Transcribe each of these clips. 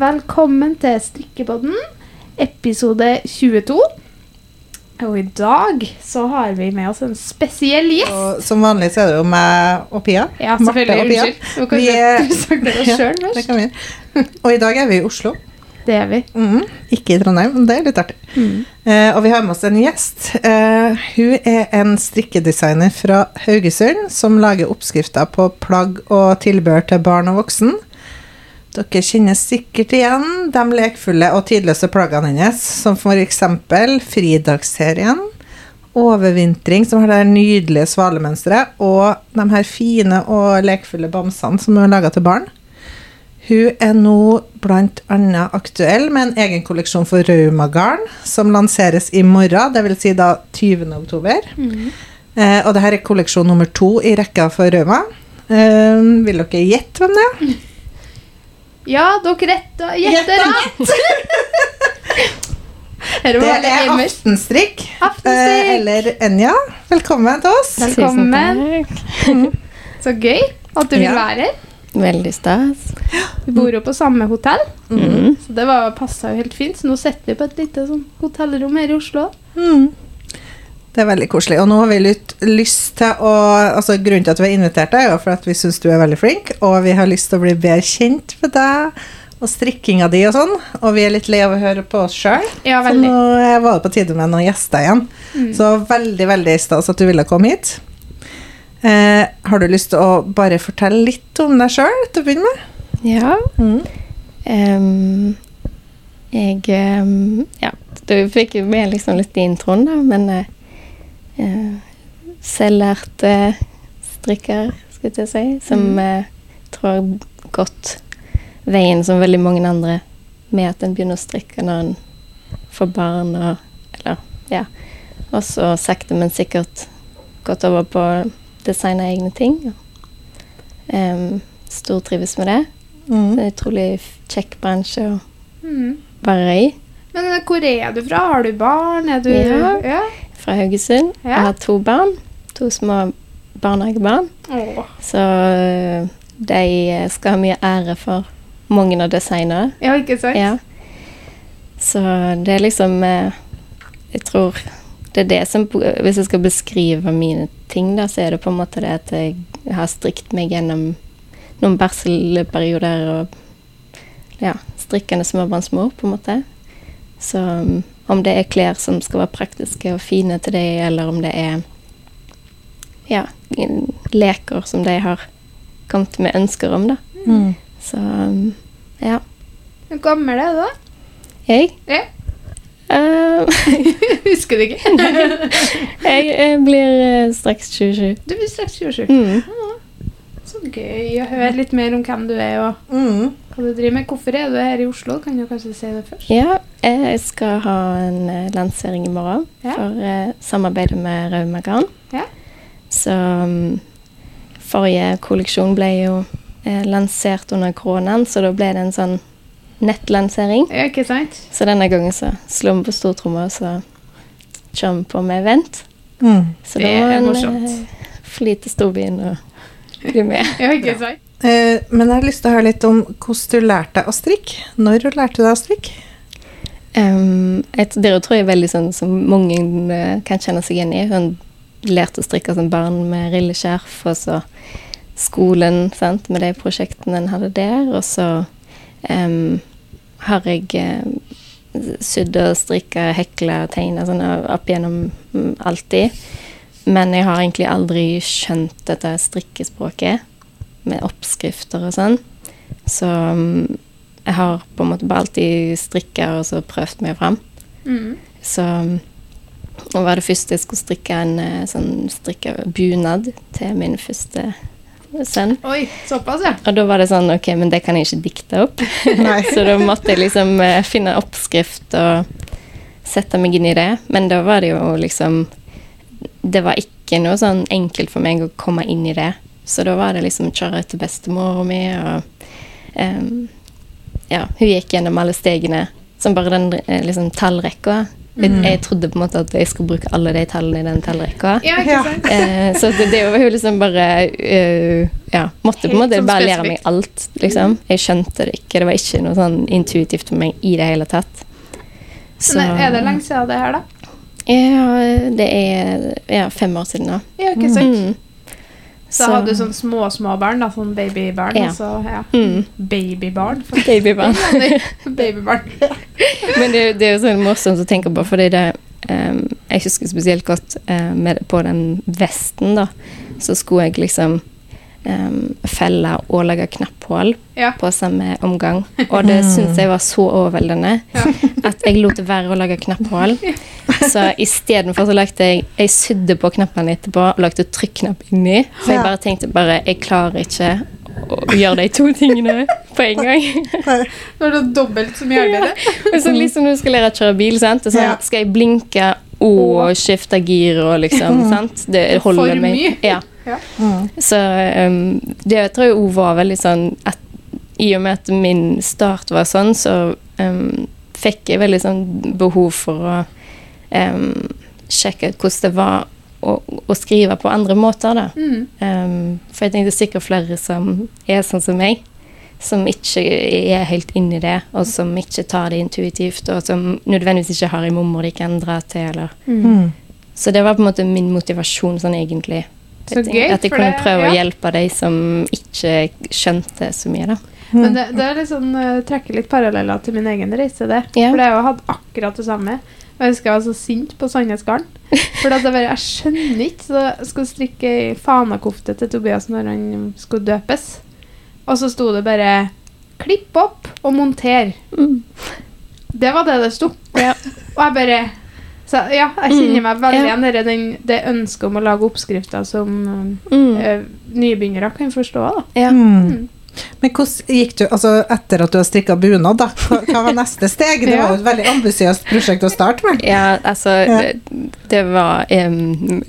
velkommen til Strikkepodden, episode 22. Og i dag så har vi med oss en spesiell gjest. Og som vanlig så er det jo meg og Pia. Ja, Marte selvfølgelig. og Pia. Unnskyld. Du Vi er- sagt det Ja, sjøl Det først. kan vi. Og i dag er vi i Oslo. Det er vi. Mm, Ikke i Trondheim, men det er litt artig. Mm. Eh, og vi har med oss en gjest. Eh, hun er en strikkedesigner fra Haugesund som lager oppskrifter på plagg og tilbehør til barn og voksen. Dere kjenner sikkert igjen de lekfulle og tidløse plaggene hennes, som f.eks. Fridagsserien, Overvintring, som har det nydelige svalemønsteret, og de her fine og lekfulle bamsene som hun har laga til barn. Hun er nå bl.a. aktuell med en egen kolleksjon for raumagarn, som lanseres i morgen, dvs. Si da 20. oktober. Mm. Eh, og dette er kolleksjon nummer to i rekka for rauma. Eh, vil dere gjette hvem det er? Ja, dere retta gjetter rett! Det er. Aftenstrikk. Aftenstrikk. Eh, eller Enja. Velkommen til oss. Velkommen. Så gøy at du vil Ja. være her. Veldig stas. Vi bor jo på samme hotell, Mm. så det var- passa jo helt fint. Så nå sitter vi på et lite sånn hotellrom her i Oslo. Mm. Det er veldig koselig. Og nå har vi lyst til å altså Grunnen til at vi har invitert deg, er jo for at vi syns du er veldig flink, og vi har lyst til å bli bedre kjent med deg og strikkinga di og sånn. Og vi er litt lei av å høre på oss sjøl. Ja, Så nå eh, var det på tide med noen gjester igjen. Mm. Så veldig, veldig stas at du ville komme hit. Eh, har du lyst til å bare fortelle litt om deg sjøl til å begynne med? Ja. Mm. Um, jeg um, Ja, du fikk jo med liksom litt i introen, da, men eh, strikker, skulle jeg si, som Mm. eh, tror har gått veien som veldig mange andre med at en begynner å strikke når en får barn og Eller, ja. Og så sakte, men sikkert gått over på å designe egne ting. Um, Stortrives med det. Det Mm. er en utrolig kjekk bransje å Mm. være i. Men eh, hvor er du fra? Har du barn? Er du Ja. ja. Fra Haugesund. Ja. Jeg har to barn. To små barnehagebarn. Åh. Så øh, de skal ha mye ære for mange av designere. ja, ikke sant? Ja. Så det er liksom eh, Jeg tror det er det som Hvis jeg skal beskrive mine ting, da, så er det på en måte det at jeg har strikt meg gjennom noen barselperioder og ja, strikkende småbarnsmor, på en måte. Så um, om det er klær som skal være praktiske og fine til deg, eller om det er ja, leker som de har kommet med ønsker om, da. Mm. Så um, ja. Hvor gammel er du, da? Jeg Ja. Uh, Husker du ikke? jeg, jeg blir eh, straks 27. Du blir straks 27. Mm. Gøy å høre litt mer om hvem du er og Mm. hva du driver med. Hvorfor er du her i Oslo? Kan du kanskje si det først? Ja, jeg skal ha en eh, lansering i morgen Ja. for uh, samarbeidet med Raumagarn. Ja. Så um, forrige kolleksjon ble jo uh, lansert under koronaen, så da ble det en sånn nettlansering. Ja, ikke sant? Så denne gangen så slår vi på stortromma, og så kjører vi på med event. Mm. Så da må en eh, fly til storbyen og bli med. Ja, ikke sant? Uh, men jeg har lyst til å høre litt om hvordan du lærte deg å strikke. Når lærte du deg å strikke? Um, et, det tror jeg er veldig sånn som mange eh, kan kjenne seg igjen i. Hun lærte å strikke som barn med rilleskjerf, og så skolen sant, med de prosjektene en hadde der. Og så um, har jeg uh, sydd og strikka, hekla, tegna sånn opp gjennom mm, alltid. Men jeg har egentlig aldri skjønt dette strikkespråket med oppskrifter og sånn. Så mm, jeg har på en måte bare alltid strikka og så prøvd meg fram. Mm. Så og var det første jeg skulle strikke en eh, sånn strikka bunad til min første sønn. Oi, såpass, ja. Og da var det sånn Ok, men det kan jeg ikke dikte opp. Så da måtte jeg liksom eh, finne oppskrift og sette meg inn i det. Men da var det jo liksom Det var ikke noe sånn enkelt for meg å komme inn i det. Så da var det liksom kjøre etter bestemora mi og um, Ja, hun gikk gjennom alle stegene. Som bare den eh, liksom tallrekka. Mm. jeg trodde på en måte at jeg skulle bruke alle de tallene i den tallrekka. Ja, ikke Ja. Eh, så det, det var jo liksom bare uh, Ja. Måtte på en måte sånn bare lære meg alt, liksom. Jeg skjønte det ikke. Det var ikke noe sånn intuitivt for meg i det hele tatt. Men er det lenge siden det her, da? Ja, det er ja, fem år siden, da. Ja, ikke sant? Mm. Så, hadde du sånn små, små barn, da, sånn babybarn, Ja. så ja. Mm. Babybarn. faktisk. Babybarn. Babybarn. Men det, det er jo sånn morsomt å tenke på, fordi det um, Jeg husker spesielt godt eh, med, på den vesten, da. Så skulle jeg liksom ehm, felle og lage knapphull Ja. på samme omgang. Og det syntes jeg var så overveldende Ja. at jeg lot være å lage knapphull. Så istedenfor så lagde jeg Jeg sydde på knappene etterpå og lagde trykknapp inni. Så jeg bare tenkte bare Jeg klarer ikke å gjøre de to tingene på en gang. Nå er det dobbelt så mye arbeid. Men så liksom når du skal lære å kjøre bil, sant? Og så skal jeg blinke og skifte gir og liksom, sant? Det holder For meg. mye. Ja. Mm. Så um, det tror jeg òg var veldig sånn at i og med at min start var sånn, så um, fikk jeg veldig sånn behov for å um, sjekke ut hvordan det var å, å skrive på andre måter, da. Mm. Um, for jeg tenkte sikkert flere som er sånn som meg, som ikke er helt inni det, og som ikke tar det intuitivt, og som nødvendigvis ikke har en mormor de kan dra til, eller Mm. Så det var på en måte min motivasjon sånn egentlig. Så jeg- gøy, At jeg for kunne det- prøve ja. å hjelpe de som ikke skjønte så mye, da. Men det, det er litt sånn, eh, trekker litt paralleller til min egen reise, det. Yeah. For jo hatt akkurat det samme. Og jeg husker jeg var så sint på Sandnesgarden. For at jeg bare, jeg skjønner ikke. Så jeg skulle strikke ei fanakofte til Tobias når han skulle døpes. Og så sto det bare 'klipp opp og monter'. Det var det det sto. Ja. Og jeg bare så, Ja, jeg kjenner Mm, meg veldig ja. igjen i den- det ønsket om å lage oppskrifter som Mm. eh, nybegynnere kan forstå. da. Ja. Mm. Men hvordan gikk du, altså etter at du har strikka bunad, da, hva, var neste steg? Det var jo et veldig ambisiøst prosjekt å starte med. Ja, altså Ja. Det, det var Jeg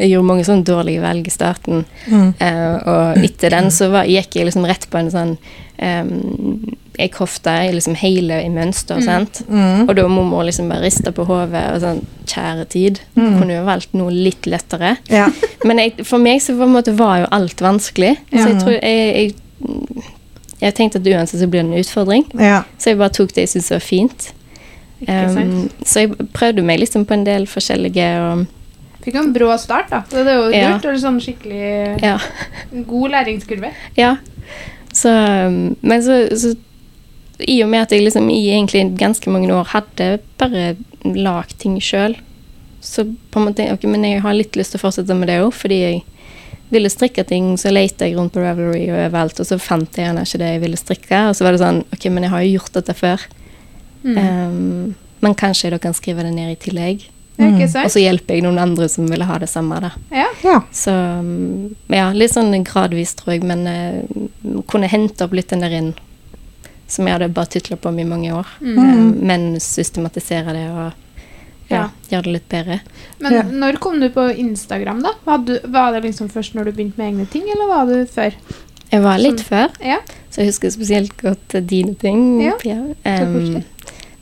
gjorde mange sånne dårlige velg i starten. Mm. Uh, og etter den så var, gikk jeg liksom rett på en sånn um, Jeg hofta liksom hele i mønster, Mm. sant. Mm. Og da må mor liksom bare riste på hodet og sånn Kjære tid. Mm. Kunne jo valgt noe litt lettere. Ja. Men jeg, for meg så på en måte var jo alt vanskelig. Ja. Så jeg tror jeg, jeg, jeg tenkte at uansett så blir det en utfordring. ja. Så jeg bare tok det jeg syntes var fint. Um, så jeg prøvde meg liksom på en del forskjellige og Fikk jo en brå start, da. Så det er jo Ja. lurt. Eller sånn skikkelig Ja. god læringskurve. ja. Så, um, men så, så i og med at jeg liksom i egentlig ganske mange år hadde bare lagd ting sjøl, så på en måte Ok, men jeg har litt lyst til å fortsette med det òg, fordi jeg ville strikke ting, så lette jeg rundt på Ravelry og overalt, og så fant jeg gjerne ikke det jeg ville strikke, og så var det sånn Ok, men jeg har jo gjort dette før. Mm. Um, men kanskje jeg da kan skrive det ned i tillegg. Mm. Og så hjelper jeg noen andre som ville ha det samme, da. Ja. ja. Så um, ja, litt sånn gradvis, tror jeg, men uh, kunne hente opp litt den der inn som jeg hadde bare tutla på med i mange år. Mm. Mm. Eh, men systematisere det og ja, gjøre det litt bedre. Men Ja. når kom du på Instagram, da? Var, du, var det liksom først når du begynte med egne ting, eller var du før? Jeg var litt Som- før, Ja. så jeg husker spesielt godt dine ting. Ja, Um,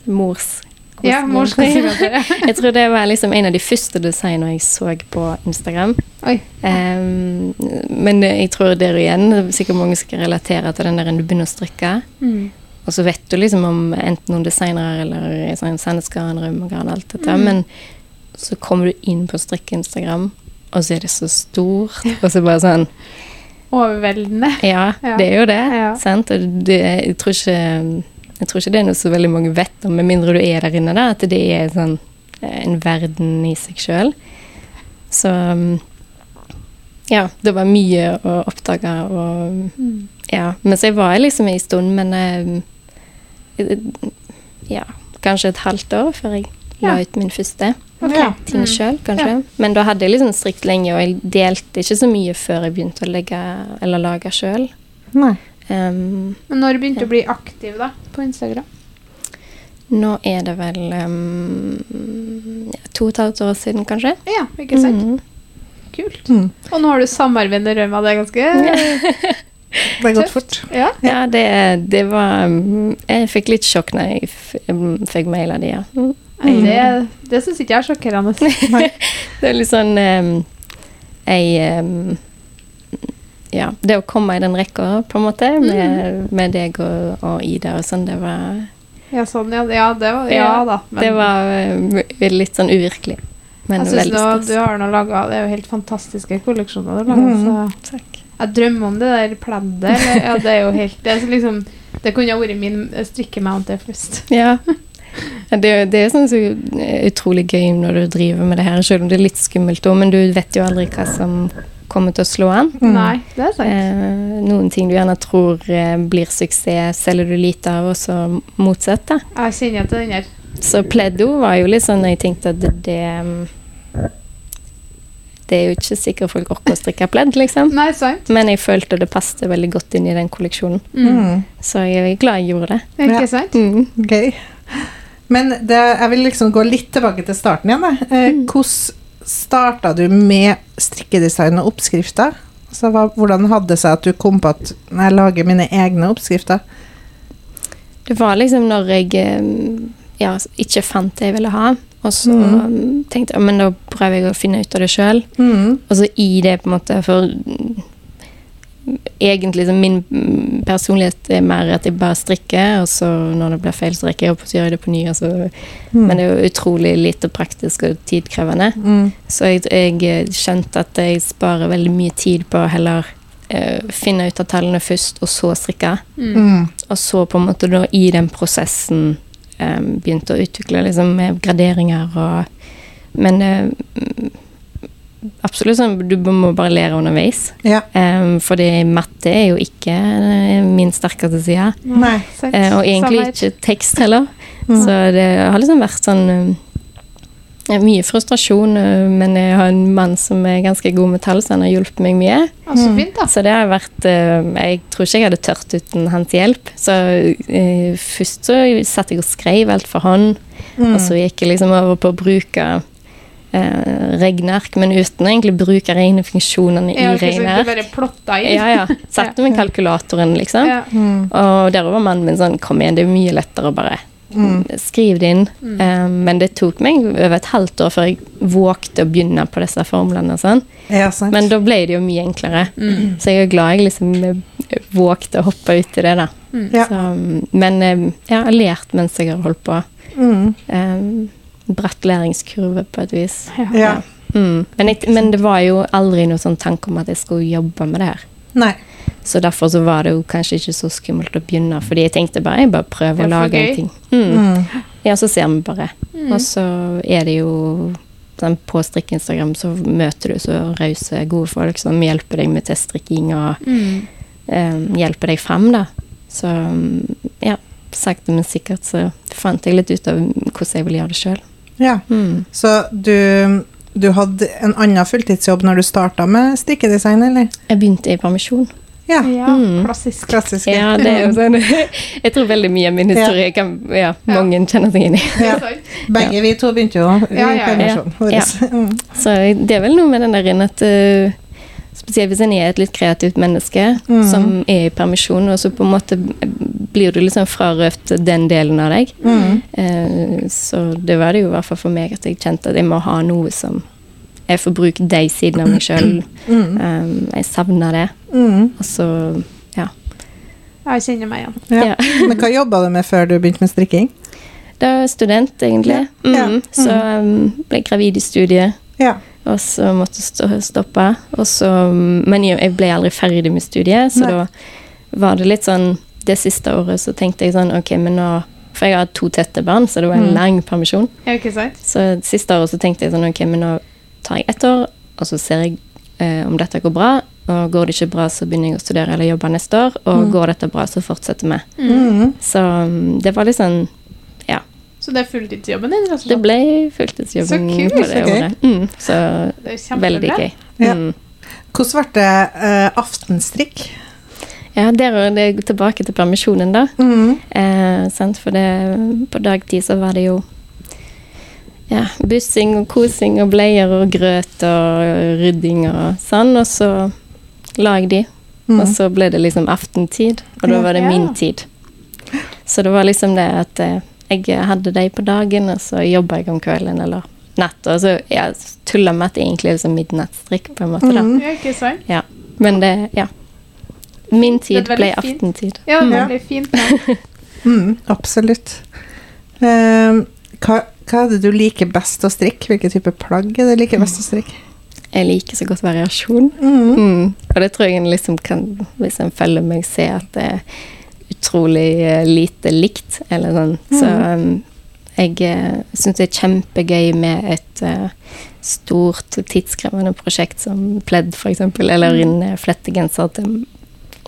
mors Ja. Jeg tror det var liksom en av de første designene jeg så på Instagram. Um, men jeg tror der igjen er sikkert mange skal relatere til den der du begynner å strikke. Mm. Og så vet du liksom om enten noen designere eller sånn Sandnesgarden, Raumagarden, alt dette. Mm. Men så kommer du inn på strikke-Instagram, og så er det så stort. Og så bare sånn Overveldende. Ja, Ja. det er jo det. Ja. Sant? Og det, jeg, tror ikke, jeg tror ikke det er noe så veldig mange vet om, med mindre du er der inne, da, at det er sånn, eh, en verden i seg sjøl. Så um, ja, det var mye å oppdage og Mm. ja, men så jeg var liksom en stund, men eh, Ja, kanskje et halvt år før jeg la ut min første okay. Ting selv, sjøl, kanskje. Men da hadde jeg liksom strikt lenge, og jeg delte ikke så mye før jeg begynte å legge eller lage sjøl. Um, Men når begynte du å bli aktiv, da? På Instagram? nå er det vel um, ja, to og et halvt år siden, kanskje. Ja, ikke sant? Mhm. Kult. Mm. Og nå har du samarbeid med Røma. Det er ganske Det har gått fort. Ja. Ja, det, det var um, Jeg fikk litt sjokk når jeg um, fikk mail av de, ja. Mm. Det, det syns ikke jeg er sjokkerende. Det er litt sånn um, Jeg em, Ja, det å komme i den rekka, på en måte, med, med deg og, og Ida og sånn, det var Ja, sånn, ja. Ja, det var, ja Ja, da. men- Det var eh, litt sånn uvirkelig. Men jeg veldig stas. du har nå laga Det er jo helt fantastiske kolleksjoner du. Mhm. Så jeg drømmer om det der pleddet. Ja, det er jo helt Det, liksom, det kunne ha vært min strikkemount først. Ja. Det, det er sånn så utrolig gøy når du driver med det her, selv om det er litt skummelt òg, men du vet jo aldri hva som kommer til å slå an. Mm. Nei, det er sant. Eh, noen ting du gjerne tror eh, blir suksess, selger du lite av, og så motsatt. da. Jeg kjenner til den der. Så pleddo var jo litt sånn jeg tenkte at det, det Det er jo ikke sikkert folk orker å strikke pledd, liksom. Nei, sant. Men jeg følte det passet veldig godt inn i den kolleksjonen. Mm. Mm. Så jeg er glad jeg gjorde det. Ikke Ja. sant? Mm. Gøy. Men det, jeg vil liksom gå litt tilbake til starten igjen. Eh, Hvordan starta du med strikkedesign og oppskrifter? Altså, hva, hvordan hadde det seg at du kom på at jeg lager mine egne oppskrifter? Det var liksom når jeg ja, ikke fant det jeg ville ha, og så um, tenkte jeg men da prøver jeg å finne ut av det sjøl. Mm. Og så i det, på en måte, for mm, egentlig så min personlighet er mer at jeg bare strikker, og så når det blir feil, så rekker jeg opp og så gjør jeg det på ny. Altså. Mm. Men det er jo utrolig lite praktisk og tidkrevende. Mm. Så jeg, jeg skjønte at jeg sparer veldig mye tid på å heller uh, finne ut av tallene først, og så strikke. Mm. Mm. Og så på en måte da i den prosessen um, begynte å utvikle liksom med graderinger og Men mm, absolutt sånn, du må bare lære underveis. Ja. Um, fordi matte er jo ikke eh, min sterkeste side. Nei. Eh, og egentlig Samme ikke tekst heller. Mm. Så det har liksom vært sånn eh, Mye frustrasjon, uh, men jeg har en mann som er ganske god med tall, så han har hjulpet meg mye. Ja, så Mm. fint, da. Så det har vært Jeg tror ikke jeg hadde tørt uten hans hjelp. Så først så satt jeg og skrev alt for hånd, Mm. og så gikk jeg liksom over på å bruke eh, regneark, men uten å egentlig bruke rene funksjonene i Ja, regneark. Bare plotta inn. Ja, ja. Satte med kalkulatoren, liksom. Ja. Mm. Og der var mannen min sånn Kom igjen, det er mye lettere å bare Mm. skrive det inn. Mm. Eh, men det tok meg over et halvt år før jeg vågte å begynne på disse formlene. og sånn. Ja, sant. Men da ble det jo mye enklere. Mm. Så jeg er glad jeg liksom eh, vågte å hoppe ut i det, da. Mm. Ja. Så, men eh, jeg har lært mens jeg har holdt på. Mm. Bratt læringskurve på et vis. Ja. Ja. Mm. Men, jeg, men det var jo aldri noen sånn tanke om at jeg skulle jobbe med det her. Nei. Så derfor så var det jo kanskje ikke så skummelt å begynne, fordi jeg tenkte bare jeg bare prøver er å lage gøy. en ting. Mm. Mm. Ja, så ser vi bare. Mm. Og så er det jo sånn, På strikk-Instagram så møter du så rause, gode folk som hjelper deg med teststrikking og Mm. eh, hjelper deg fram, da. Så mm, ja, sakte, men sikkert så fant jeg litt ut av hvordan jeg ville gjøre det sjøl. Ja. Mm. Så du, du hadde en annen fulltidsjobb når du starta med strikkedesign, eller? Jeg begynte i permisjon. Ja. Ja, Mm. klassisk. Klassisk. Ja, det er jo sånn Jeg tror veldig mye av min historie kan ja, mange kjenner seg inn i. Ja. Begge vi to begynte jo i Ja, ja, ja. permisjon. Mm. Så det er vel noe med den der inne at eh, Spesielt hvis en er et litt kreativt menneske mm. som er i permisjon, og så på en måte blir du liksom frarøvet den delen av deg. Mm. Eh, så det var det jo i hvert fall for meg at jeg kjente at jeg må ha noe som Jeg får bruke de sidene av meg sjøl. Mm. jeg savner det. Mm. Og så ja. Jeg kjenner meg igjen. Ja. Ja. Men hva jobba du med før du begynte med strikking? Da var student, egentlig. Ja. Ja. Mm. Så um, ble jeg gravid i studiet. Ja. Og så måtte jeg stoppe. Og så, men jeg ble aldri ferdig med studiet, så Nei. da var det litt sånn Det siste året så tenkte jeg sånn Ok, men nå For jeg har to tette barn, så det var en Mm. lang permisjon. Ja, ikke sant? Så siste året så tenkte jeg sånn Ok, men nå tar jeg ett år, og så ser jeg eh, om dette går bra. Og går det ikke bra, så begynner jeg å studere eller jobbe neste år. Og Mm. går dette bra, så fortsetter vi. Mm. Så um, det var litt sånn. Så det er fulltidsjobben din? rett og slett? Det ble fulltidsjobben Så kult, på det året. Mm, så Det er veldig gøy. Ja. Mm. Hvordan ble det uh, aftenstrikk? Ja, der er det tilbake til permisjonen, da. Mm. Eh. For det, på dagtid så var det jo ja, bussing og kosing og bleier og grøt og rydding og sånn. Og så lag de. Mm. Og så ble det liksom aftentid, og da var det min tid. Så det var liksom det at eh, jeg hadde dem på dagen, og så jobba jeg om kvelden eller natta. Så jeg tulla med at det egentlig er liksom midnattsstrikk, på en måte. da. Mm. Ja, ikke sant? Ja. Men det Ja. Min tid ble fint. aftentid. Ja, det ble blir fint. nå. Mm, absolutt. Ehm, hva, hva er det du liker best å strikke? Hvilke type plagg er det du liker best å strikke? Jeg liker så godt variasjon. Mm. Mm. Og det tror jeg en liksom kan, hvis en følger meg, se at det er utrolig eh, lite likt. Eller sånn. Så um, jeg uh, syns det er kjempegøy med et uh, stort, tidskrevende prosjekt som pledd, f.eks. Eller en eh, flettegenser til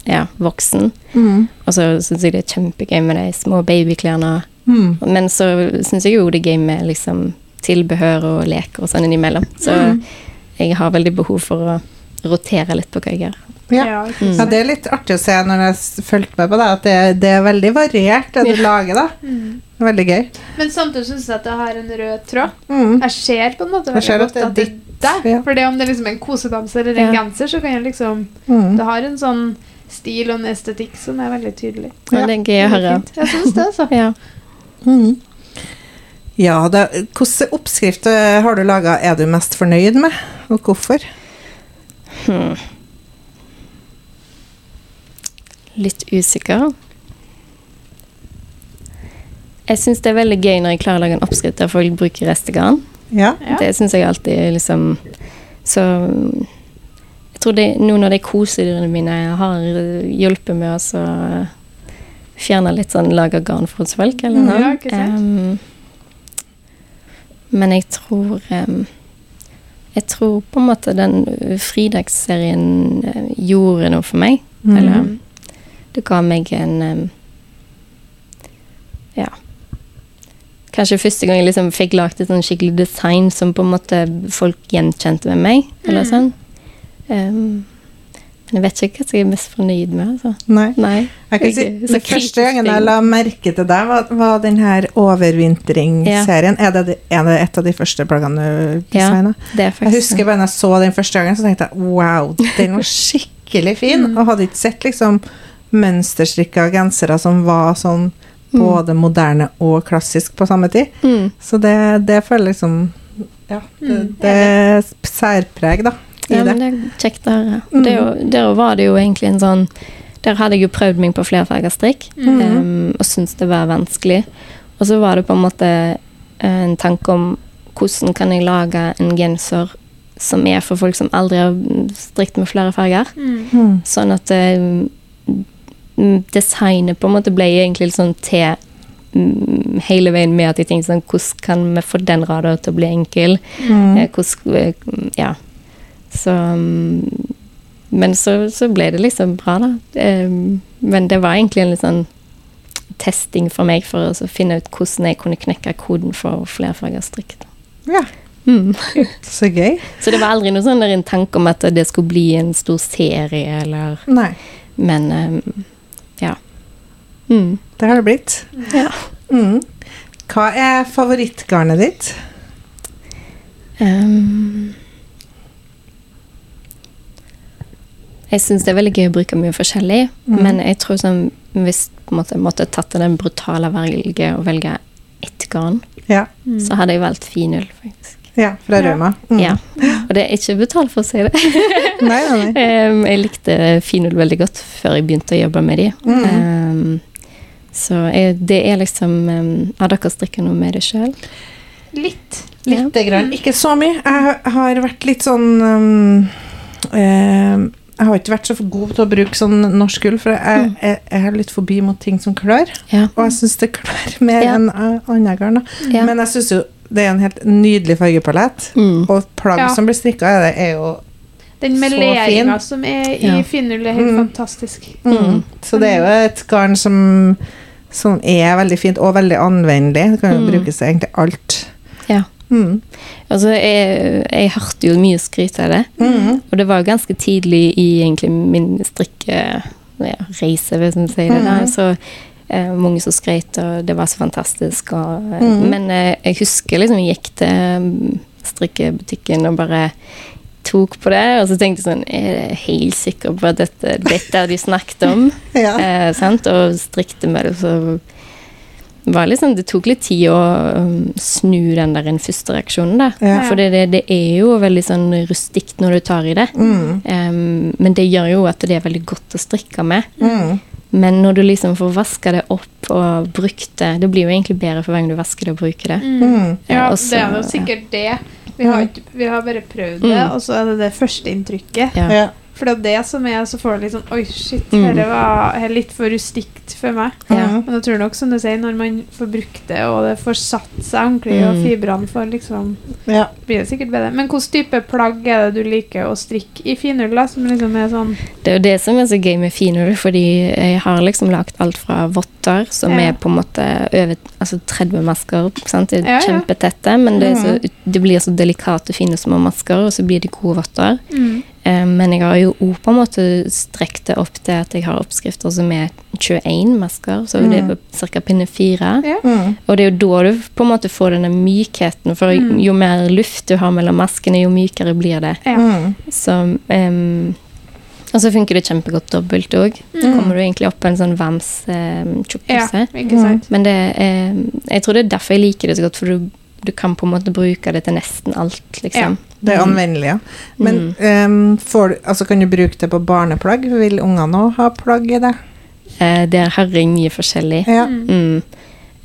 ja, voksen. Mm. Og så syns jeg det er kjempegøy med de små babyklærne. Mm. Men så syns jeg jo det er gøy med liksom tilbehør og leker og sånn innimellom. Så Mm. jeg har veldig behov for å rotere litt på hva jeg gjør. Ja. Ja, Mm. Ja, det er litt artig å se når jeg fulgte med på det, at det, det er veldig variert det du lager, da. Mm. Veldig gøy. Men samtidig syns jeg at det har en rød tråd. Mm. Jeg ser på en måte veldig godt at det er deg. ja. For det om det er liksom en kosedamse eller en Ja. genser, så kan jeg liksom Mm. Det har en sånn stil og en estetikk som er veldig tydelig. Ja, det er gøy å høre. Jeg syns det, altså. Ja. Mm. Ja, da, hvilke oppskrift eh, har du laga er du mest fornøyd med, og hvorfor? Hmm. Litt usikker. Jeg syns det er veldig gøy når jeg klarer å lage en oppskrift der folk bruker restegarn. Ja. Det syns jeg alltid er liksom Så jeg tror det, noen av de kosedyrene mine har hjulpet med å fjerne litt sånn laga garn for hos folk, eller Mm, noe. ja, um, men jeg tror um, Jeg tror på en måte den fridagsserien eh, gjorde noe for meg. Mm. Eller det ga meg en um, Ja. Kanskje første gang jeg liksom fikk lagd et sånn skikkelig design som på en måte folk gjenkjente med meg. Eller Mm. sånn. Um, men jeg vet ikke hva jeg er mest fornøyd med. Altså. Nei. Nei. Jeg si, den første gangen jeg la merke til deg, var, var denne overvintringsserien. Ja. Er, er det et av de første plaggene du Ja, designa? Er Jeg husker bare når jeg så den første gangen, så tenkte jeg wow, den var skikkelig fin. Mm. Og hadde ikke sett liksom mønsterstrikka gensere som var sånn Mm. både moderne og klassisk på samme tid. mm. Så det, det føler liksom Ja, det, Mm, det er særpreg, da, i Ja, men det. er kjekt å høre. Mm. Er der var det jo egentlig en sånn Der hadde jeg jo prøvd meg på flerfarga strikk, Mm. em, og syntes det var vanskelig. Og så var det på en måte en tanke om hvordan kan jeg lage en genser som er for folk som aldri har strikt med flere farger. Mm. Mm. Sånn at eh, mm, designet på en måte ble egentlig sånn til mm, hele veien med at jeg tenkte sånn Hvordan kan vi få den rada til å bli enkel? Mm. Eh, hvordan, eh, ja. Så mm, Men så, så ble det liksom bra, da. Eh, men det var egentlig en litt sånn testing for meg for å finne ut hvordan jeg kunne knekke koden for flerfarga strikk. Ja, Mm. så gøy. Så det var aldri noe sånn der en tanke om at det skulle bli en stor serie, eller Nei, Men eh, ja. Mm. det har det blitt. Ja. Mm. Hva er favorittgarnet ditt? Um, jeg syns det er veldig gøy å bruke mye forskjellig, Mm. men jeg tror som hvis på en måte jeg måtte tatt den brutale valget å velge ett garn, Ja, så hadde jeg valgt finull, faktisk. Ja fra Ja. Rauma. Mm. Ja. Og det er ikke betalt for å si det. Nei, nei, nei. Um, jeg likte finull veldig godt før jeg begynte å jobbe med de. Mm. Um, så jeg, det er liksom um, Har dere strikka noe med det sjøl? Litt. Lite grann. Ikke så mye. Jeg har- vært litt sånn Jeg har ikke vært så god til å bruke sånn norsk gull, for jeg, jeg, jeg har litt forbi mot ting som klør. Ja. Og jeg syns det klør mer Ja. enn uh, andre garn. Ja. Men jeg syns jo det er en helt nydelig fargepalett. Mm. Og plagg Ja. som blir strikka, er, det, er jo Den meleringa som er i Ja. finull, er helt Mm. fantastisk. mm. Mm. Så det er jo et garn som, som er veldig fint, og veldig anvendelig. Det kan jo Mm. brukes til egentlig alt. Ja. Mm. Altså, jeg, jeg hørte jo mye skryt av det. Mm. Og det var jo ganske tidlig i egentlig min strikkereise, hvis man sier det. da. Mhm. Så mange som skrøt, og det var så fantastisk. Og, eh, Mhm. Men eh, jeg husker liksom jeg gikk til mm, strikkebutikken og bare tok på det, og så tenkte jeg sånn Er jeg helt sikker på at dette, dette har de snakket om? Ja. eh, sant? Og strikte med det, så var liksom, det tok litt tid å um, snu den der en første reaksjonen, da. Ja. For det, det, det er jo veldig sånn rustikt når du tar i det. Mm. Um, men det gjør jo at det er veldig godt å strikke med. Mm. Men når du liksom får vaska det opp og brukt det Det blir jo egentlig bedre for hver gang du vasker det og bruker det. Mm. Ja, Ja, og det er jo sikkert det. Vi har, vi har bare prøvd det, Mm. og så er det det første inntrykket. Ja. Ja. For det er det som er, så får du litt sånn Oi, shit, Mm. dette var litt for rustikt for meg. Ja. Mm. Men jeg tror nok, som du sier, når man får brukt det, og det får satt seg ordentlig, og Mm. fibrene får liksom Ja. blir det sikkert bedre. Men hvilken type plagg er det du liker å strikke i finull, da? Som liksom er sånn Det er jo det som er så gøy med finull, fordi jeg har liksom lagt alt fra votter, som Ja. er på en måte over altså 30 masker. Sant? Det er Ja, ja. kjempetette, men det, er så, Mhm. det blir så delikate, fine små masker, og så blir det gode votter. mm. Eh, Men jeg har jo òg på en måte strekt det opp til at jeg har oppskrifter som er 21 masker, så det er ca. pinne 4. Ja. Mm. Og det er jo da du på en måte får denne mykheten, for Mm. jo mer luft du har mellom maskene, jo mykere blir det. Ja. Mm. Så um, Og så funker det kjempegodt dobbelt òg. Så Mm. kommer du egentlig opp på en sånn vams um, ja, tjukkelse. ikke? Men det er, jeg tror det er derfor jeg liker det så godt, for du, du kan på en måte bruke det til nesten alt, liksom. Det er Mm. anvendelig, ja. Men Mm. um, får, altså, kan du bruke det på barneplagg? Vil ungene òg ha plagg i det? Eh, Der har jeg mye forskjellig. Ja. Mm.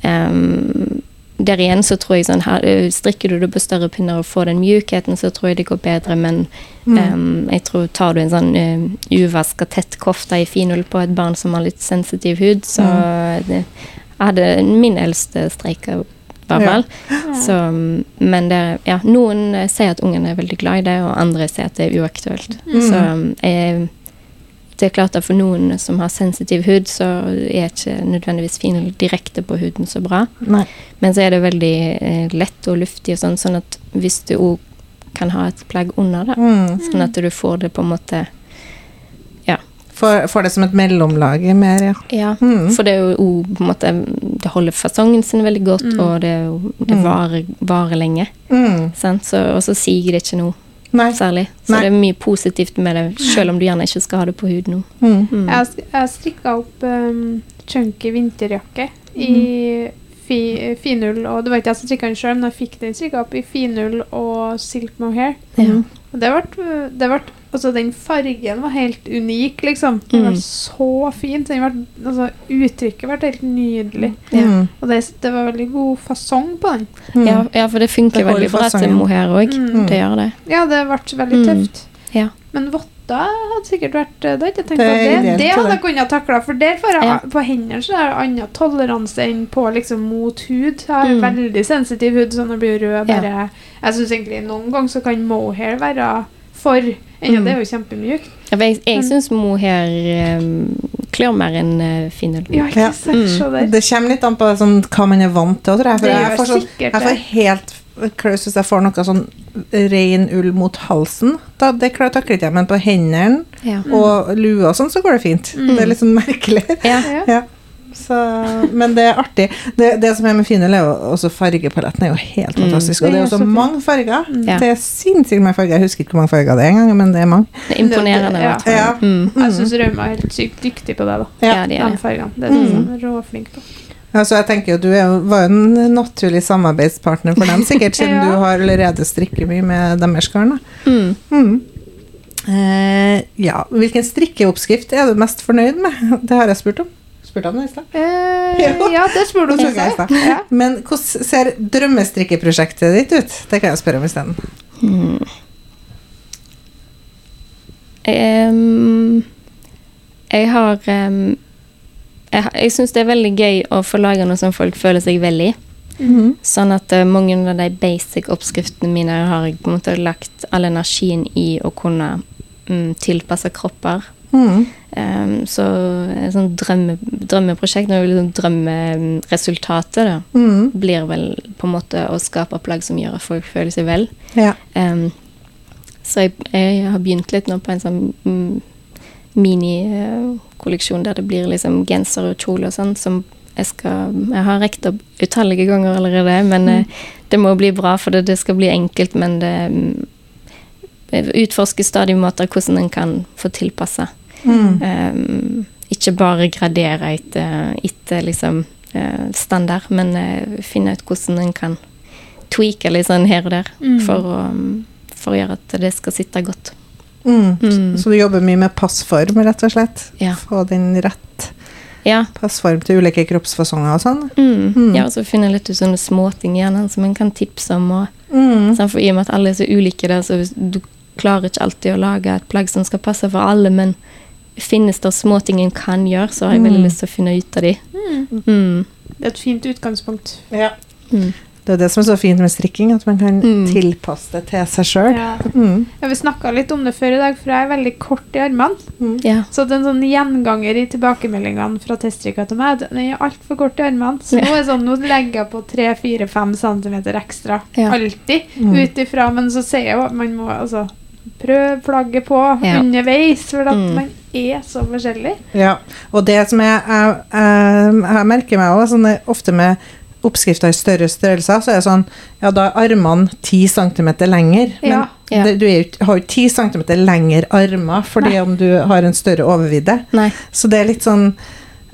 Um, der igjen så tror jeg sånn her, Strikker du det på større pinner og får den mjukheten, så tror jeg det går bedre, men Mm. um, jeg tror tar du en sånn uh, uvaska tett kofte i finull på et barn som har litt sensitiv hud, så Mm. det, jeg hadde min eldste streika hvert Ja. fall. Så, men det, ja, noen eh, sier at ungen er veldig glad i det, og andre sier at det er uaktuelt. Mm. Så mm, eh, det er klart at for noen som har sensitiv hud, så er ikke nødvendigvis fin direkte på huden så bra. Nei. Men så er det veldig eh, lett og luftig og sånn, sånn at hvis du òg kan ha et plagg under, da, Mm. sånn at du får det på en måte Får, får det som et mellomlag mer, ja. Ja. Mm. For det er jo på en måte Det holder fasongen sin veldig godt, Mm. og det, er jo- det Mm. varer, varer lenge. Mm. Så, og så siger det ikke noe Nei. særlig. Så Nei. det er mye positivt med det, selv om du gjerne ikke skal ha det på huden nå. Mm. Mm. Jeg, jeg strikka opp um, chunky vinterjakke i fi, finull, og det var ikke jeg som strikka den sjøl, men jeg fikk den strikka opp i finull og silk mohair. Ja. Og det ble, det ble Altså, den fargen var helt unik, liksom. Den mm. var så fin. så Den ble, altså, uttrykket ble helt nydelig. Mm. Og det, det var veldig god fasong på den. Mm. Ja, ja, for det funker Det veldig bra til mohair òg. Mm. Det gjør det. Ja, det ble veldig Mm. tøft. Ja. Men votter hadde sikkert vært Det hadde jeg tenkt Det på. er Det, det hadde jeg kunnet takle, for der får jeg Ja. på hendene så er det annen toleranse enn på liksom mot hud. Jeg har Mm. veldig sensitiv hud, så når det blir rød Ja. bare Jeg syns egentlig noen ganger så kan mohair være for Ennå Mm. det er jo kjempemykt. Ja, jeg jeg syns mohair um, klør mer enn uh, finull. Ja, ikke sant? Mm. Se der. Det kommer litt an på sånn, hva man er vant til. Tror jeg. For Det jeg, får sånn, jeg får helt klaus hvis jeg får noe sånn ren ull mot halsen. Da, det jeg takler ikke jeg, men på hendene Ja. og lue og sånn, så går det fint. Mm. Det er litt sånn merkelig. Ja. Ja. Så, men det er artig. Det, det som er med Finel, er jo også fargepaletten er jo helt Mm. fantastisk. Og det er jo så Det er mange farger. Mm. Ja. Det er sinnssykt mange farger. Jeg husker ikke hvor mange farger det er engang, men det er mange. Det er imponerende. Det, det, ja. Ja. Mm. Jeg syns Rauma er helt sykt dyktig på det. da Ja, de er De det. fargene. Det Mm. er sånn råflink på. Altså, jeg tenker jo Du er var jo en naturlig samarbeidspartner for dem, sikkert, siden Ja. du har allerede strikker mye med deres garn. Mm. Mm. Eh, ja, hvilken strikkeoppskrift er du mest fornøyd med? Det har jeg spurt om. Spurte han det i stad? Eh, Ja. det spurte i stad. Ja. Men hvordan ser drømmestrikkeprosjektet ditt ut? Det kan jeg spørre om isteden. Hmm. Um, jeg har um, Jeg, jeg syns det er veldig gøy å få lage noe som folk føler seg vel i. Mhm. Sånn at uh, mange av de basic oppskriftene mine har jeg på en måte lagt all energien i å kunne um, tilpasse kropper. Mhm. Um, så et sånt drømme, drømmeprosjekt, liksom drømmeresultatet, da, mm. blir vel på en måte å skape plagg som gjør at folk føler seg vel. Ja. Um, så jeg, jeg har begynt litt nå på en sånn mm, minikolleksjon der det blir liksom genser og kjole og sånn, som jeg skal Jeg har rekt opp utallige ganger allerede, men Mm. eh, det må bli bra, for det, det skal bli enkelt, men det mm, utforsker stadig måter hvordan en kan få tilpassa. Mhm. Um, ikke bare gradere etter, etter liksom eh, standard, men eh, finne ut hvordan en kan tweake litt sånn her og der Mm. for, å, mm, for å gjøre at det skal sitte godt. Mm. Mm. Så du jobber mye med passform, rett og slett? Ja. Få din rett Ja. passform til ulike kroppsfasonger og sånn? Mm. Mm. ja og så finne litt ut sånne småting gjerne som en kan tipse om. Og, Mm. sånn, for I og med at alle er så ulike, der, så du klarer ikke alltid å lage et plagg som skal passe for alle, men finnes det småting en kan gjøre, så har jeg veldig Mm. lyst til å finne ut av de. Mm. Mm. Det er et fint utgangspunkt. Ja. Mm. Det er det som er så fint med strikking, at man kan Mm. tilpasse det til seg sjøl. Ja. Mm. Ja, vi snakka litt om det før i dag, for jeg er veldig kort i armene. Ja. Så det er en sånn gjenganger i tilbakemeldingene fra teststrikka til meg. Den er altfor kort i armene. Så Ja. nå er sånn, nå legger jeg på 3-4-5 cm ekstra. Ja. Alltid. Mm. Ut ifra Men så sier jeg jo at man må altså prøve flagget på Ja. underveis, for at Mm. man er så forskjellig. Ja, og det som jeg, jeg, jeg, jeg merker meg også, sånn, ofte med oppskrifter i større størrelser, så er det sånn, ja da er armene 10 cm lenger, men Ja. Ja. Det, du er, jo har jo 10 cm lengre armer, fordi Nei. om du har en større overvidde. Nei. Så det er litt sånn,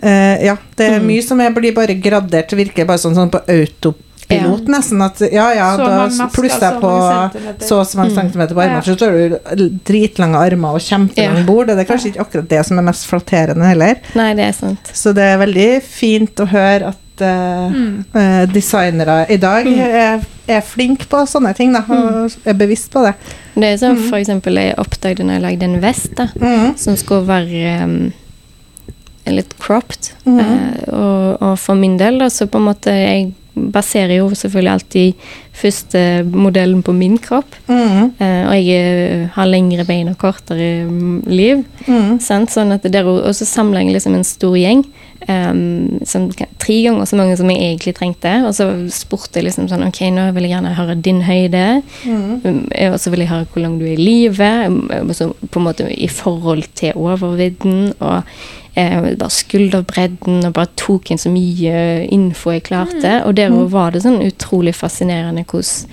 uh, ja, det er Mm. mye som er, blir bare gradert, virker bare sånn, sånn på autopilot nesten, at ja, ja, Så da plusser jeg på så og så mange Mm. centimeter på armene, Ja. så står du dritlange armer og kjempelang Ja. bord, det er kanskje ikke akkurat det som er mest flatterende heller. Nei, det er sant. Så det er veldig fint å høre at eh, Mm. eh, designere i dag Mm. er, er flinke på sånne ting, da, og er bevisst på det. Det er sånn Mm. for eksempel jeg oppdaget når jeg lagde en vest da, Mm. som skulle være um, litt cropped. Eh, og, og for min del, da, så på en måte Jeg baserer jo selvfølgelig alltid første modellen på min kropp. Mm. Eh, og jeg eh, har lengre bein og kortere mm, liv. Mm. Sånn at der, og så samla jeg liksom en stor gjeng. Um, som, tre ganger så mange som jeg egentlig trengte. Og så spurte jeg liksom sånn Ok, nå vil jeg gjerne høre din høyde. Mm. Um, Og så vil jeg høre hvor lang du er i livet. um, og så på en måte i forhold til overvidden. Og eh, bare skulderbredden. Og bare tok inn så mye info jeg klarte. Og der Mm. var det sånn utrolig fascinerende hvordan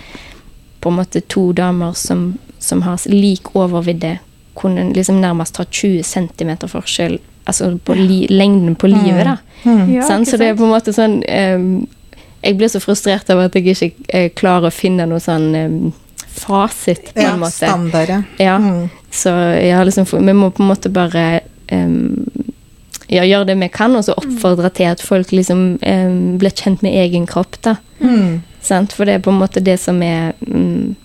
på en måte to damer som, som har lik overvidde, kunne liksom nærmest ha 20 cm forskjell altså på li, lengden på livet. da. Mm. Ja, sånn? Så det er på en måte sånn ehm, Jeg blir så frustrert av at jeg ikke eh, klarer å finne noe sånn ehm, fasit, på Ja, en måte. standard, ja. Ja, Mm. så jeg har liksom Vi må på en måte bare ehm, ja, gjøre det vi kan, og så oppfordre til at folk liksom ehm, blir kjent med egen kropp. da. Mm. For det er på en måte det som er mm,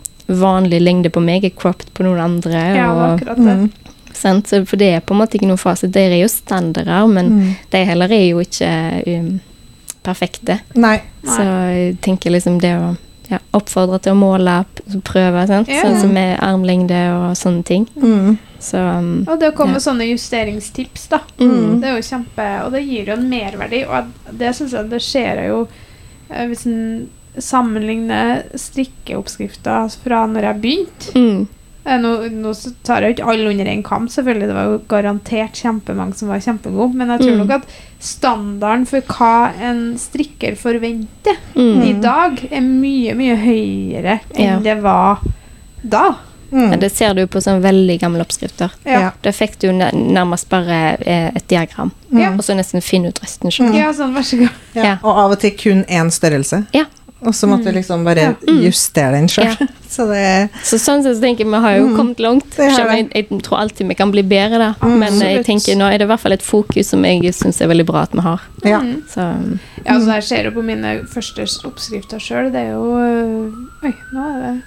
vanlig lengde på meg, er cropped på noen andre. Ja, og, akkurat det. Mm. for det er på en måte ikke noen fasit. Det er jo standarder, men Mm. de heller er jo ikke um, perfekte. Nei. Nei. Så jeg tenker liksom det å ja, oppfordre til å måle, prøve, sant? Yeah. sånn som med armlengde og sånne ting. Mm. Så um, Og det å komme Ja. med sånne justeringstips, da. mm, Det er jo kjempe Og det gir jo en merverdi, og det syns jeg det skjer jo eh, Hvis en sammenligner strikkeoppskrifter fra når jeg begynte mm, Eh, Nå, nå tar jeg jo ikke alle under én kam, selvfølgelig. Det var jo garantert kjempemange som var kjempegode. Men jeg tror Mm. nok at standarden for hva en strikker forventer mm. i dag, er mye, mye høyere enn Ja. det var da. Mm. Det ser du på sånne veldig gamle oppskrifter. Ja. Da fikk du nær- nærmest bare eh, et diagram, Mm. og så nesten finne ut resten sjøl. Mm. Ja, sånn, vær så god. Ja. Ja. Og av og til kun én størrelse. Ja. Og så måtte du liksom bare Ja. Mm. justere den sjøl. Ja. Så det Så sånn sett så tenker jeg vi har jo Mm. kommet langt. Jeg, jeg tror alltid vi kan bli bedre der. Mm. Men jeg tenker nå er det i hvert fall et fokus som jeg syns er veldig bra at vi har. Ja. Mm. Så Ja, altså Jeg ser jo på mine første oppskrifter sjøl. Det er jo Oi, nå er det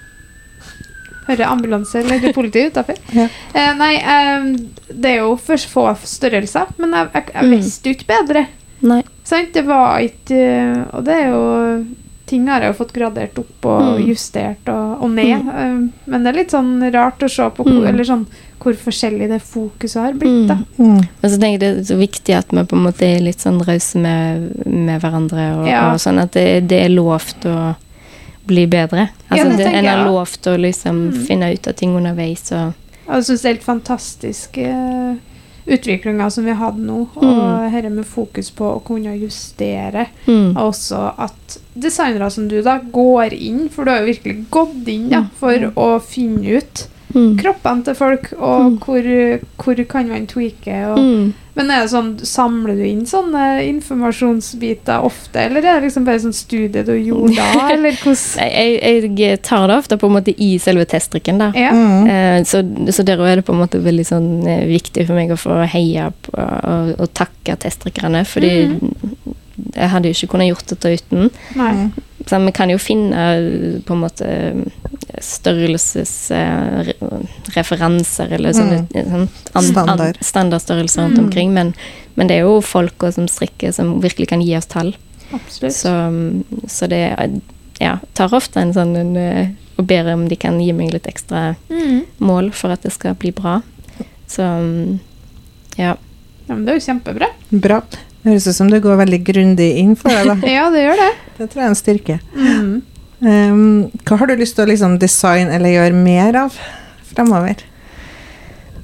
Hører ambulanse eller politi utafor? Ja. Eh, nei, eh, det er jo for få størrelser. Men jeg, jeg, jeg Mm. visste jo ikke bedre. nei. Sant? Det var ikke øh, Og det er jo Ting har jeg jo fått gradert opp og Mm. justert og, og ned. Mm. eh, men det er litt sånn rart å se på hvor, Mm. eller sånn, hvor forskjellig det fokuset har blitt. da. Mm. mm. Men så tenker jeg det er så viktig at vi på en måte er litt sånn rause med, med hverandre, og, Ja. og sånn at det, det er lovt å bli bedre. Altså det det, en har lovt å liksom Mm. finne ut av ting underveis og Og Jeg syns det er helt fantastisk uh, utviklinga som vi har hatt nå. Og Mm. dette med fokus på å kunne justere. mm. Og også at designere som du da går inn, for du har jo virkelig gått inn da, Mm. for å finne ut Mm. kroppene til folk, og Mm. hvor, hvor kan man tweake. Og Mm. Men er det sånn, samler du inn sånne informasjonsbiter ofte, eller er det liksom bare sånn studie du gjorde da, eller hvordan Jeg, jeg tar det ofte på en måte i selve teststrikken, da. Ja. Mm. Eh, så, så der er det på en måte veldig sånn eh, viktig for meg å få heie på og, og takke teststrikkerne, fordi jeg hadde jo ikke kunnet gjort dette uten. Nei. Så vi kan jo finne eh, på en måte størrelsesreferanser eller sånne Mm. sånn, an, Standard. An, standardstørrelser rundt Mm. omkring, men, men det er jo folk som strikker som virkelig kan gi oss tall. Absolutt. Så, så det ja, tar ofte en sånn en, eh, og ber om de kan gi meg litt ekstra Mm. mål for at det skal bli bra. Så mm, ja. Ja, men det er jo kjempebra. Bra. Det høres ut som du går veldig grundig inn for det, da. Ja, det gjør det. Det tror jeg er en styrke. Mm. Um, hva har du lyst til å liksom designe eller gjøre mer av fremover?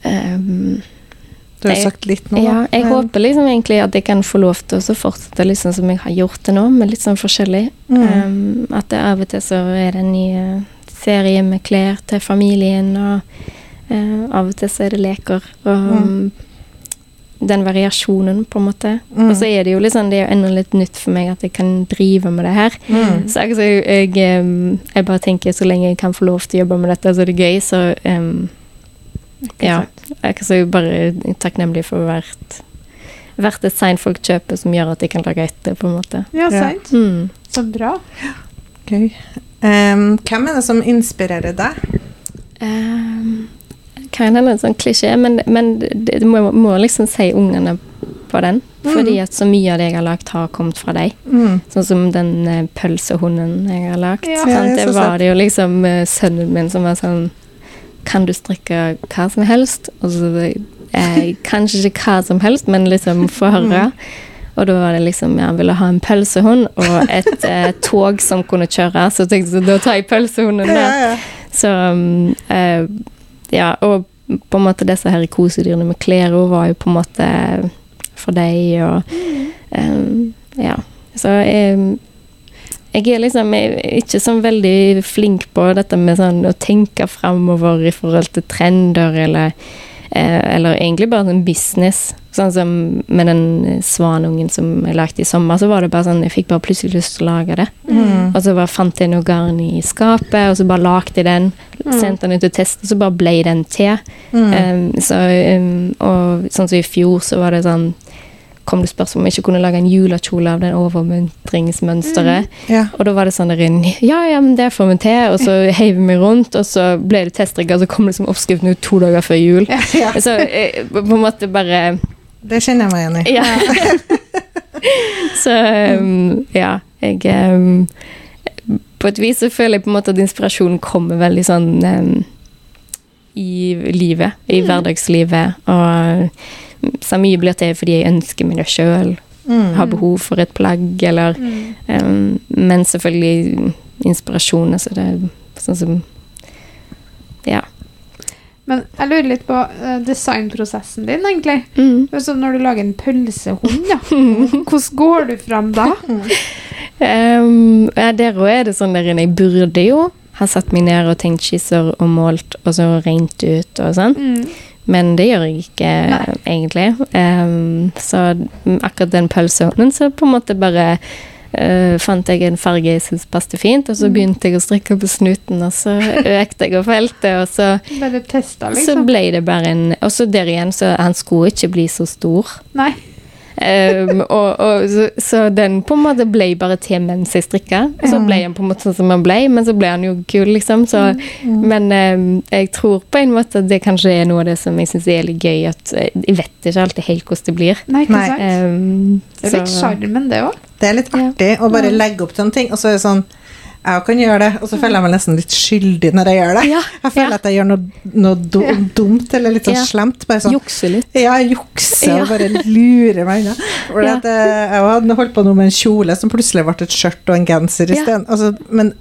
Um, Du har Jeg- sagt litt nå, da. ja, jeg men- håper liksom egentlig at jeg kan få lov til å fortsette liksom som jeg har gjort det nå, med litt sånn forskjellig. Mm. Um, at det av og til så er det en ny eh, serie med klær til familien, og uh, av og til så er det leker. Og Mm. Den variasjonen, på en måte. Mm. Og så er det jo sånn, det er jo enda litt nytt for meg at jeg kan drive med det her. Mm. Så altså, jeg, jeg bare tenker så lenge jeg kan få lov til å jobbe med dette, så er det gøy, så um, ja. Jeg er så bare takknemlig for hvert, hvert design folk kjøper som gjør at de kan lage etter, på en måte. Ja, Ja. sant. Mm. Så bra. Gøy. Um, hvem er det som inspirerer deg? Um, kan hende en sånn klisjé, men, men det må, må liksom si ungene på den. Fordi Mm. at så mye av det jeg har lagd, har kommet fra deg. Mm. Sånn som den eh, pølsehunden jeg har lagd. Ja. Ja, det var det jo liksom eh, sønnen min som var sånn Kan du strikke hva som helst? Og så eh, Kanskje ikke hva som helst, men liksom få høre. Og da var det liksom Ja, han ville ha en pølsehund og et eh, tog som kunne kjøre, så tenkte jeg da tar jeg pølsehunden Ja, ja. Så um, eh, Ja, og på en måte disse her kosedyrene med klær òg var jo på en måte for deg, og um, Ja. Så jeg, jeg er liksom jeg er ikke sånn veldig flink på dette med sånn å tenke framover i forhold til trender, eller eh, eller egentlig bare sånn business. Sånn som med den svanungen som jeg lagde i sommer, så var det bare sånn Jeg fikk bare plutselig lyst til å lage det. Mm. Og så bare fant jeg noe garn i skapet, og så bare lagde jeg den. Sendte den ut til test, og så bare ble den til. Mm. Um, så, um, og sånn som i fjor, så var det sånn Kom det spørsmål om jeg ikke kunne lage en julekjole av den overmuntringsmønsteret. ja. Og da var det sånn der inn, Ja, ja, men det får vi til. Og så heiv vi rundt, og så ble det testrigga, og så kom liksom oppskriften ut to dager før jul. ja. Så jeg, på en måte bare Det kjenner jeg meg igjen i. Ja. så um, ja, jeg um, På et vis så føler jeg på en måte at inspirasjonen kommer veldig sånn um, i livet, i hverdagslivet. Og så mye blir til fordi jeg ønsker meg det sjøl, Mm. har behov for et plagg, eller Mm. um, Men selvfølgelig inspirasjon, altså det sånn som. Men jeg lurer litt på eh, designprosessen din, egentlig. Mm. Altså når du lager en pølsehund, ja. Hvordan går du fram da? Um, ja, der òg er det sånn der inne. Jeg burde jo ha satt meg ned og tenkt skisser og målt, og så regnet ut og sånn. Mm. Men det gjør jeg ikke Nei. egentlig. Um, så akkurat den pølsehunden, så på en måte bare eh, fant jeg en farge jeg syntes passet fint, og så Mm. begynte jeg å strikke på snuten, og så økte jeg og felte, og så, Bare testa, så liksom? ble det bare en Og så der igjen, så han skulle ikke bli så stor. Nei. Um, og, og, så, så den på en måte ble bare til mens jeg strikka. Og så ble han på en måte sånn som han ble, men så ble han jo kul, liksom. Så, Men um, jeg tror på en måte at det kanskje er noe av det som jeg syns er litt gøy. At eh, jeg vet ikke alltid helt hvordan det blir. Nei, ikke sant? Um, Det er litt sjarmen, det òg. Det er litt Ja. artig å bare legge opp til en ting, og så er det sånn Jeg kan gjøre det, og så føler jeg meg nesten litt skyldig når jeg gjør det. Ja, Jeg føler ja. at jeg gjør noe, noe do, dumt eller litt sånn Ja. slemt. Bare sånn Jukse litt. Ja, Ja. og bare lurer meg unna. Ja. at, eh, jeg hadde holdt på noe med en kjole som plutselig ble et skjørt og en genser Ja. Altså, men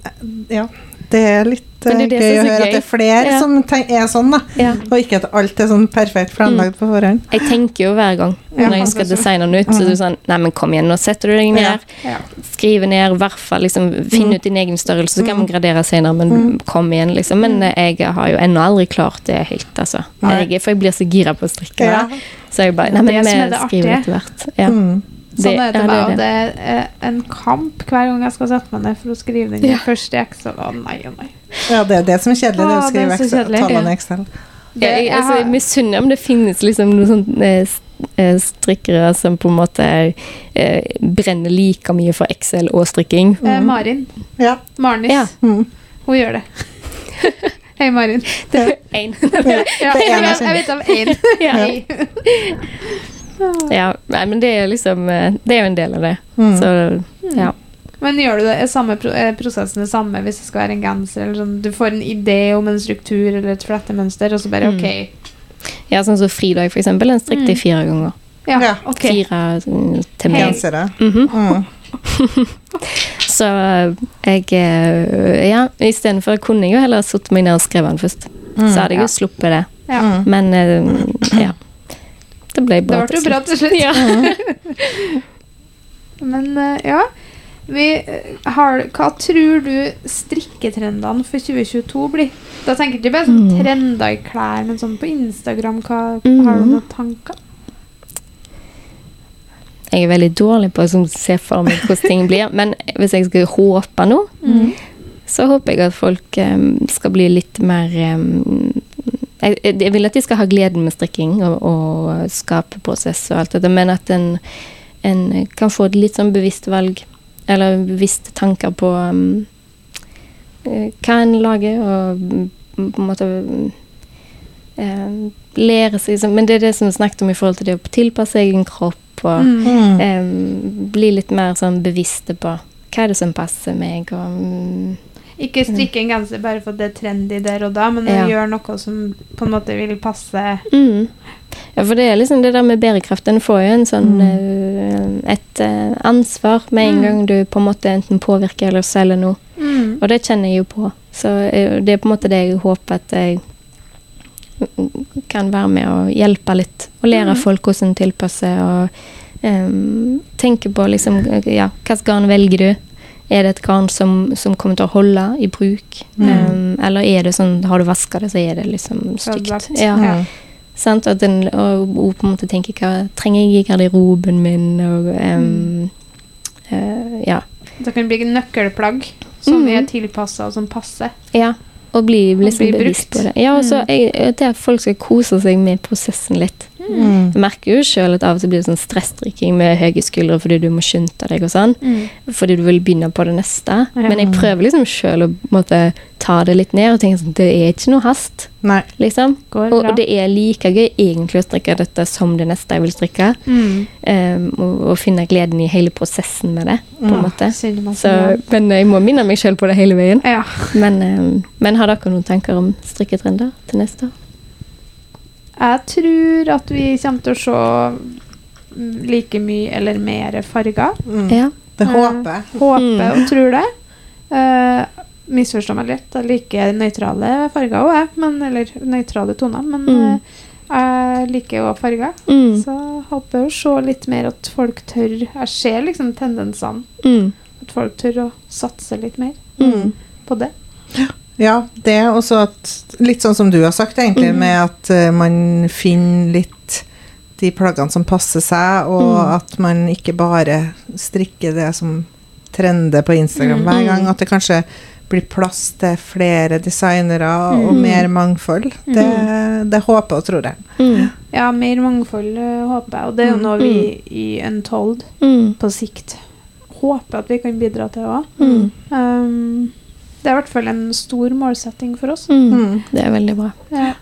ja. Det er litt det er eh, det gøy å høre høre at det er flere Ja. som er sånn, da. Ja. Og ikke at alt er sånn perfekt planlagt på forhånd. Jeg tenker jo hver gang Ja, når jeg skal designe den ut, så er det sånn Nei, men kom igjen, nå setter du deg ned. Ja. Ja. Skrive ned, i hvert fall liksom, finn ut din egen størrelse, så kan man gradere senere, men kom igjen, liksom. Men eh, jeg har jo ennå aldri klart det helt, altså. Jeg, for jeg blir så gira på å strikke. Ja. Så jeg bare Nei, men vi skriver etter hvert. Ja. Mm. Sånn er det meg, og det. det er eh, en kamp hver gang jeg skal sette meg ned for å skrive den Ja. første i Excel. Å nei, å nei. Ja, det er det som er kjedelig, det å skrive det Excel- tallene i Excel. Det, jeg, jeg altså, har- jeg misunner om det finnes liksom noen sånne eh, eh, strikkere som på en måte eh, brenner like mye for Excel og strikking. eh, Marin. Ja. Marnis. Ja. Mm. Hun gjør det. Hei, Marin. Det er én. Ja, en jeg, jeg vet om én. Ja. Nei, men det er liksom eh, Det er jo en del av det. Mm. Så ja. Men gjør du det, er samme er prosessen det samme hvis det skal være en genser? Eller sånn, du får en idé om en struktur eller et flettemønster, og så bare Mm. OK. ja, sånn som fridag, for eksempel. Den strikket jeg Mm. fire ganger. Ja, Ja. ok. Fire mm, til meg. Gensere. Mhm. Mm. Så jeg eh, Ja, istedenfor kunne jeg jo heller satt meg ned og skrevet den først. Mm. Så hadde jeg Ja. jo sluppet det. Ja. Mm. Men eh, ja. Det ble Det bra ble jo bra til slutt. Ja. Men eh, ja. Vi eh, har, hva tror du strikketrendene for 2022 blir? Da tenker jeg ikke bare sånn Mm. trender i klær, men sånn på Instagram. Hva, Mm. Har du noen tanker? Jeg er veldig dårlig på å sånn se for meg hvordan ting blir. Men hvis jeg skal håpe noe, Mm. så håper jeg at folk um, skal bli litt mer em, jeg, jeg vil at de skal ha gleden med strikking og, og skaperprosess og alt dette, men at en, en kan få et litt sånn bevisst valg, eller bevisste tanker på em, eh, hva en lager, og mm, på en måte um, lære seg Men det er det som vi snakket om i forhold til det å tilpasse egen kropp og Mm. um, bli litt mer sånn bevisste på hva er det som passer meg, og mm, Ikke strikke en genser bare for at det er trendy der og da, men Ja. gjøre noe som på en måte vil passe Mm. Ja, for det er liksom det der med bærekraft. En får jo en sånn Mm. eh, et eh, ansvar med en Mm. gang du på en måte enten påvirker eller selger noe. mm. Og det kjenner jeg jo på. Så eh, det er på en måte det jeg håper at jeg kan være med og hjelpe litt. Og lære Mm. folk hvordan tilpasse og um, tenke på liksom Ja, hvilket garn velger du? Er det et garn som, som kommer til å holde i bruk? Mm. Um, eller er det sånn Har du vaska det, så er det liksom stygt. Ja. Ja. Sant? At den, og, og på en måte tenke hva trenger jeg i garderoben min? Og, um, mm. uh, ja. Det kan bli nøkkelplagg som Mm. er tilpassa og som passer. ja. Og bli liksom bli bevisst brukt. på det. Ja, og så Mm. jeg- at folk skal kose seg med prosessen litt. Mm. Jeg merker jo sjøl at av og til blir det sånn stressdrikking med høye skuldre fordi du må skynde deg og sånn. Fordi du vil begynne på det neste. Ja. Men jeg prøver liksom sjøl å måtte, ta det litt ned og tenke sånn Det er ikke noe hast, Nei. liksom. Og, og det er like gøy egentlig å strikke dette som det neste jeg vil strikke. mm. Um, og, og finne gleden i hele prosessen med det, på en Mm. måte. Kjenner Så, men jeg må minne meg sjøl på det hele veien. Ja. Men, um, men har dere noen tanker om strikketrender til neste år? Jeg tror at vi kommer til å se like mye eller mer farger. Mm. Ja. Det Eh, håper jeg. Håper Mm. og tror det. Uh, Misforstå meg litt. Jeg liker nøytrale farger òg, jeg. Men, eller nøytrale toner. Men Mm. eh, jeg liker òg farger. Mm. Så håper jeg å se litt mer at folk tør Jeg ser liksom tendensene. Mm. At folk tør å satse litt mer Mm. på det. Ja, det er også at Litt sånn som du har sagt, egentlig, mm. med at uh, man finner litt de plaggene som passer seg, og Mm. at man ikke bare strikker det som trender på Instagram Mm. hver gang. At det kanskje blir plass til flere designere og Mm. mer mangfold. Det, det håper og tror jeg. Mm. Ja, mer mangfold eh, håper jeg. Og det er jo noe vi i Untold Mm. på sikt håper at vi kan bidra til òg. Um, det er i hvert fall en stor målsetting for oss. Mm. Mm. Det er veldig bra. Ja,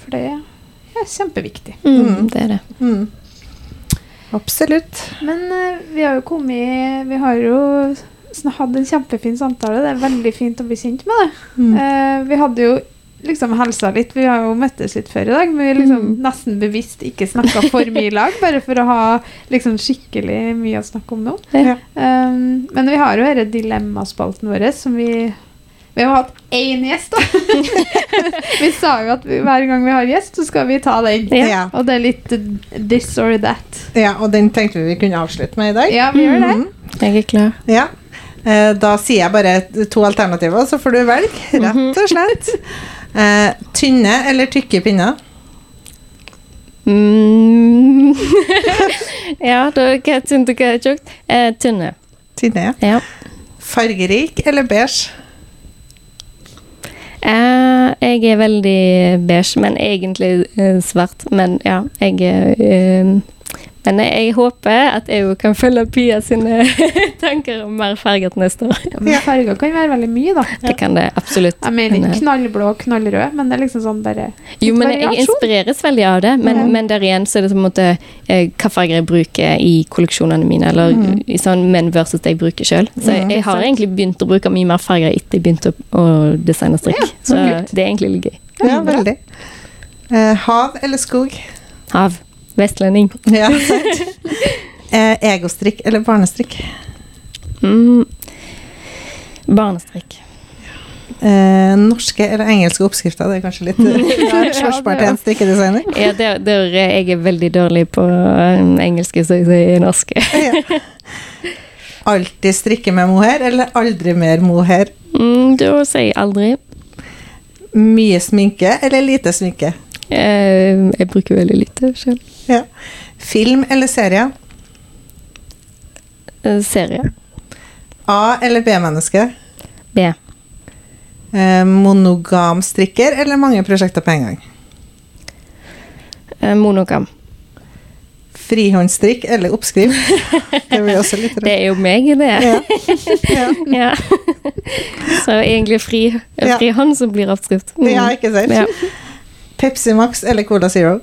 for det er kjempeviktig. Mm. Mm. Det er det. Mm. Absolutt. Men uh, vi har jo kommet Vi har jo hatt en kjempefin samtale. Det er veldig fint å bli kjent med det. Mm. Eh, vi hadde jo liksom helsa litt. Vi har jo møttes litt før i dag, men vi liksom Mm. nesten bevisst ikke snakka for mye i lag, bare for å ha liksom skikkelig mye å snakke om nå. Ja. Um, men vi har jo denne dilemmaspalten vår som vi Vi har hatt én gjest, da. vi sa jo at vi, hver gang vi har gjest, så skal vi ta den. Ja. Ja. Og det er litt this or that. ja, og den tenkte vi vi kunne avslutte med i dag. Ja, vi gjør det. Mm. Jeg er klar. Ja. Eh, Da sier jeg bare to alternativer, så får du velge, rett og slett. Eh, tynne eller tykke pinner? Mm. ja, da hva er tynt og hva er tjukt? Eh, tynne. Tynne, ja. Ja. Fargerik eller beige? Eh, jeg er veldig beige, men egentlig eh, svart. Men ja, jeg er eh, Men jeg håper at jeg kan følge Pia sine tanker om mer farget neste år. Ja, men farger kan være veldig mye, da. Det kan det absolutt. Jeg mener Men, eh, knallblå og knallrød, men det er liksom sånn bare Jo, men jeg inspireres veldig av det, men, mm. men der igjen så er det på en måte eh, hva farger jeg bruker i kolleksjonene mine, eller i sånn menn versus det jeg bruker sjøl. Så jeg, jeg har egentlig begynt å bruke mye mer farger etter jeg begynte å, å designe strikk. Ja, så så det er egentlig litt gøy. Ja, veldig. Uh, hav eller skog? Hav. Vestlending. Ja, sant. Eh, egostrikk eller barnestrikk? Mm. Barnestrikk. Eh, norske eller engelske oppskrifter? Det er kanskje litt eh, spørsmål til en strikkedesigner. Ja, der, der er jeg er veldig dårlig på eh, engelske, så jeg sier norske. Ja. Alltid strikke med mohair, eller aldri mer mohair? Mm, da sier jeg aldri. Mye sminke eller lite sminke? Eh, jeg bruker veldig lite sjøl. Ja. Film eller serie? Eh, serie. A- eller B-menneske? B. Eh, monogam strikker eller mange prosjekter på en gang? Monogam. Frihåndstrikk eller oppskrift? Det blir også litt Det er jo meg, det. Ja. Ja. Ja. Så egentlig fri, Ja. som blir oppskrift. Mm. ja, ikke sant? Ja. Pepsi Max eller Cola Zero?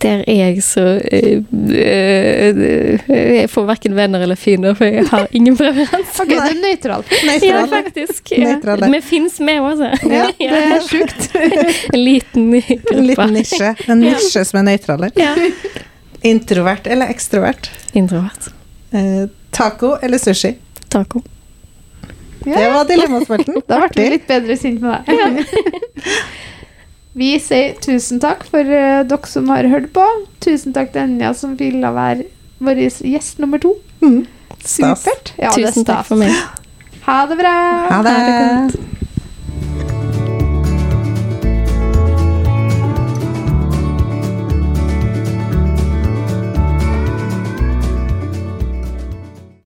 Der er jeg så eh, eh, Jeg får verken venner eller fiender, for jeg har ingen preferanse. Ok, du er nøytral. Ja, faktisk. Ja. Nøytrale. Vi fins med, også. Ja, Det er sjukt. En liten gruppe. En liten nisje. En nisje som er nøytrale. Ja. Introvert eller ekstrovert? Introvert. Eh, taco eller sushi? Taco. Det var dilemmaspalten. Da ble vi litt bedre sint på deg. Vi sier tusen takk for uh, dere som har hørt på. Tusen takk til Enja som ville være vår gjest nummer to. Mm. Supert. Ja, Tusen takk for meg. Ha det bra. Ha det. Ha det godt.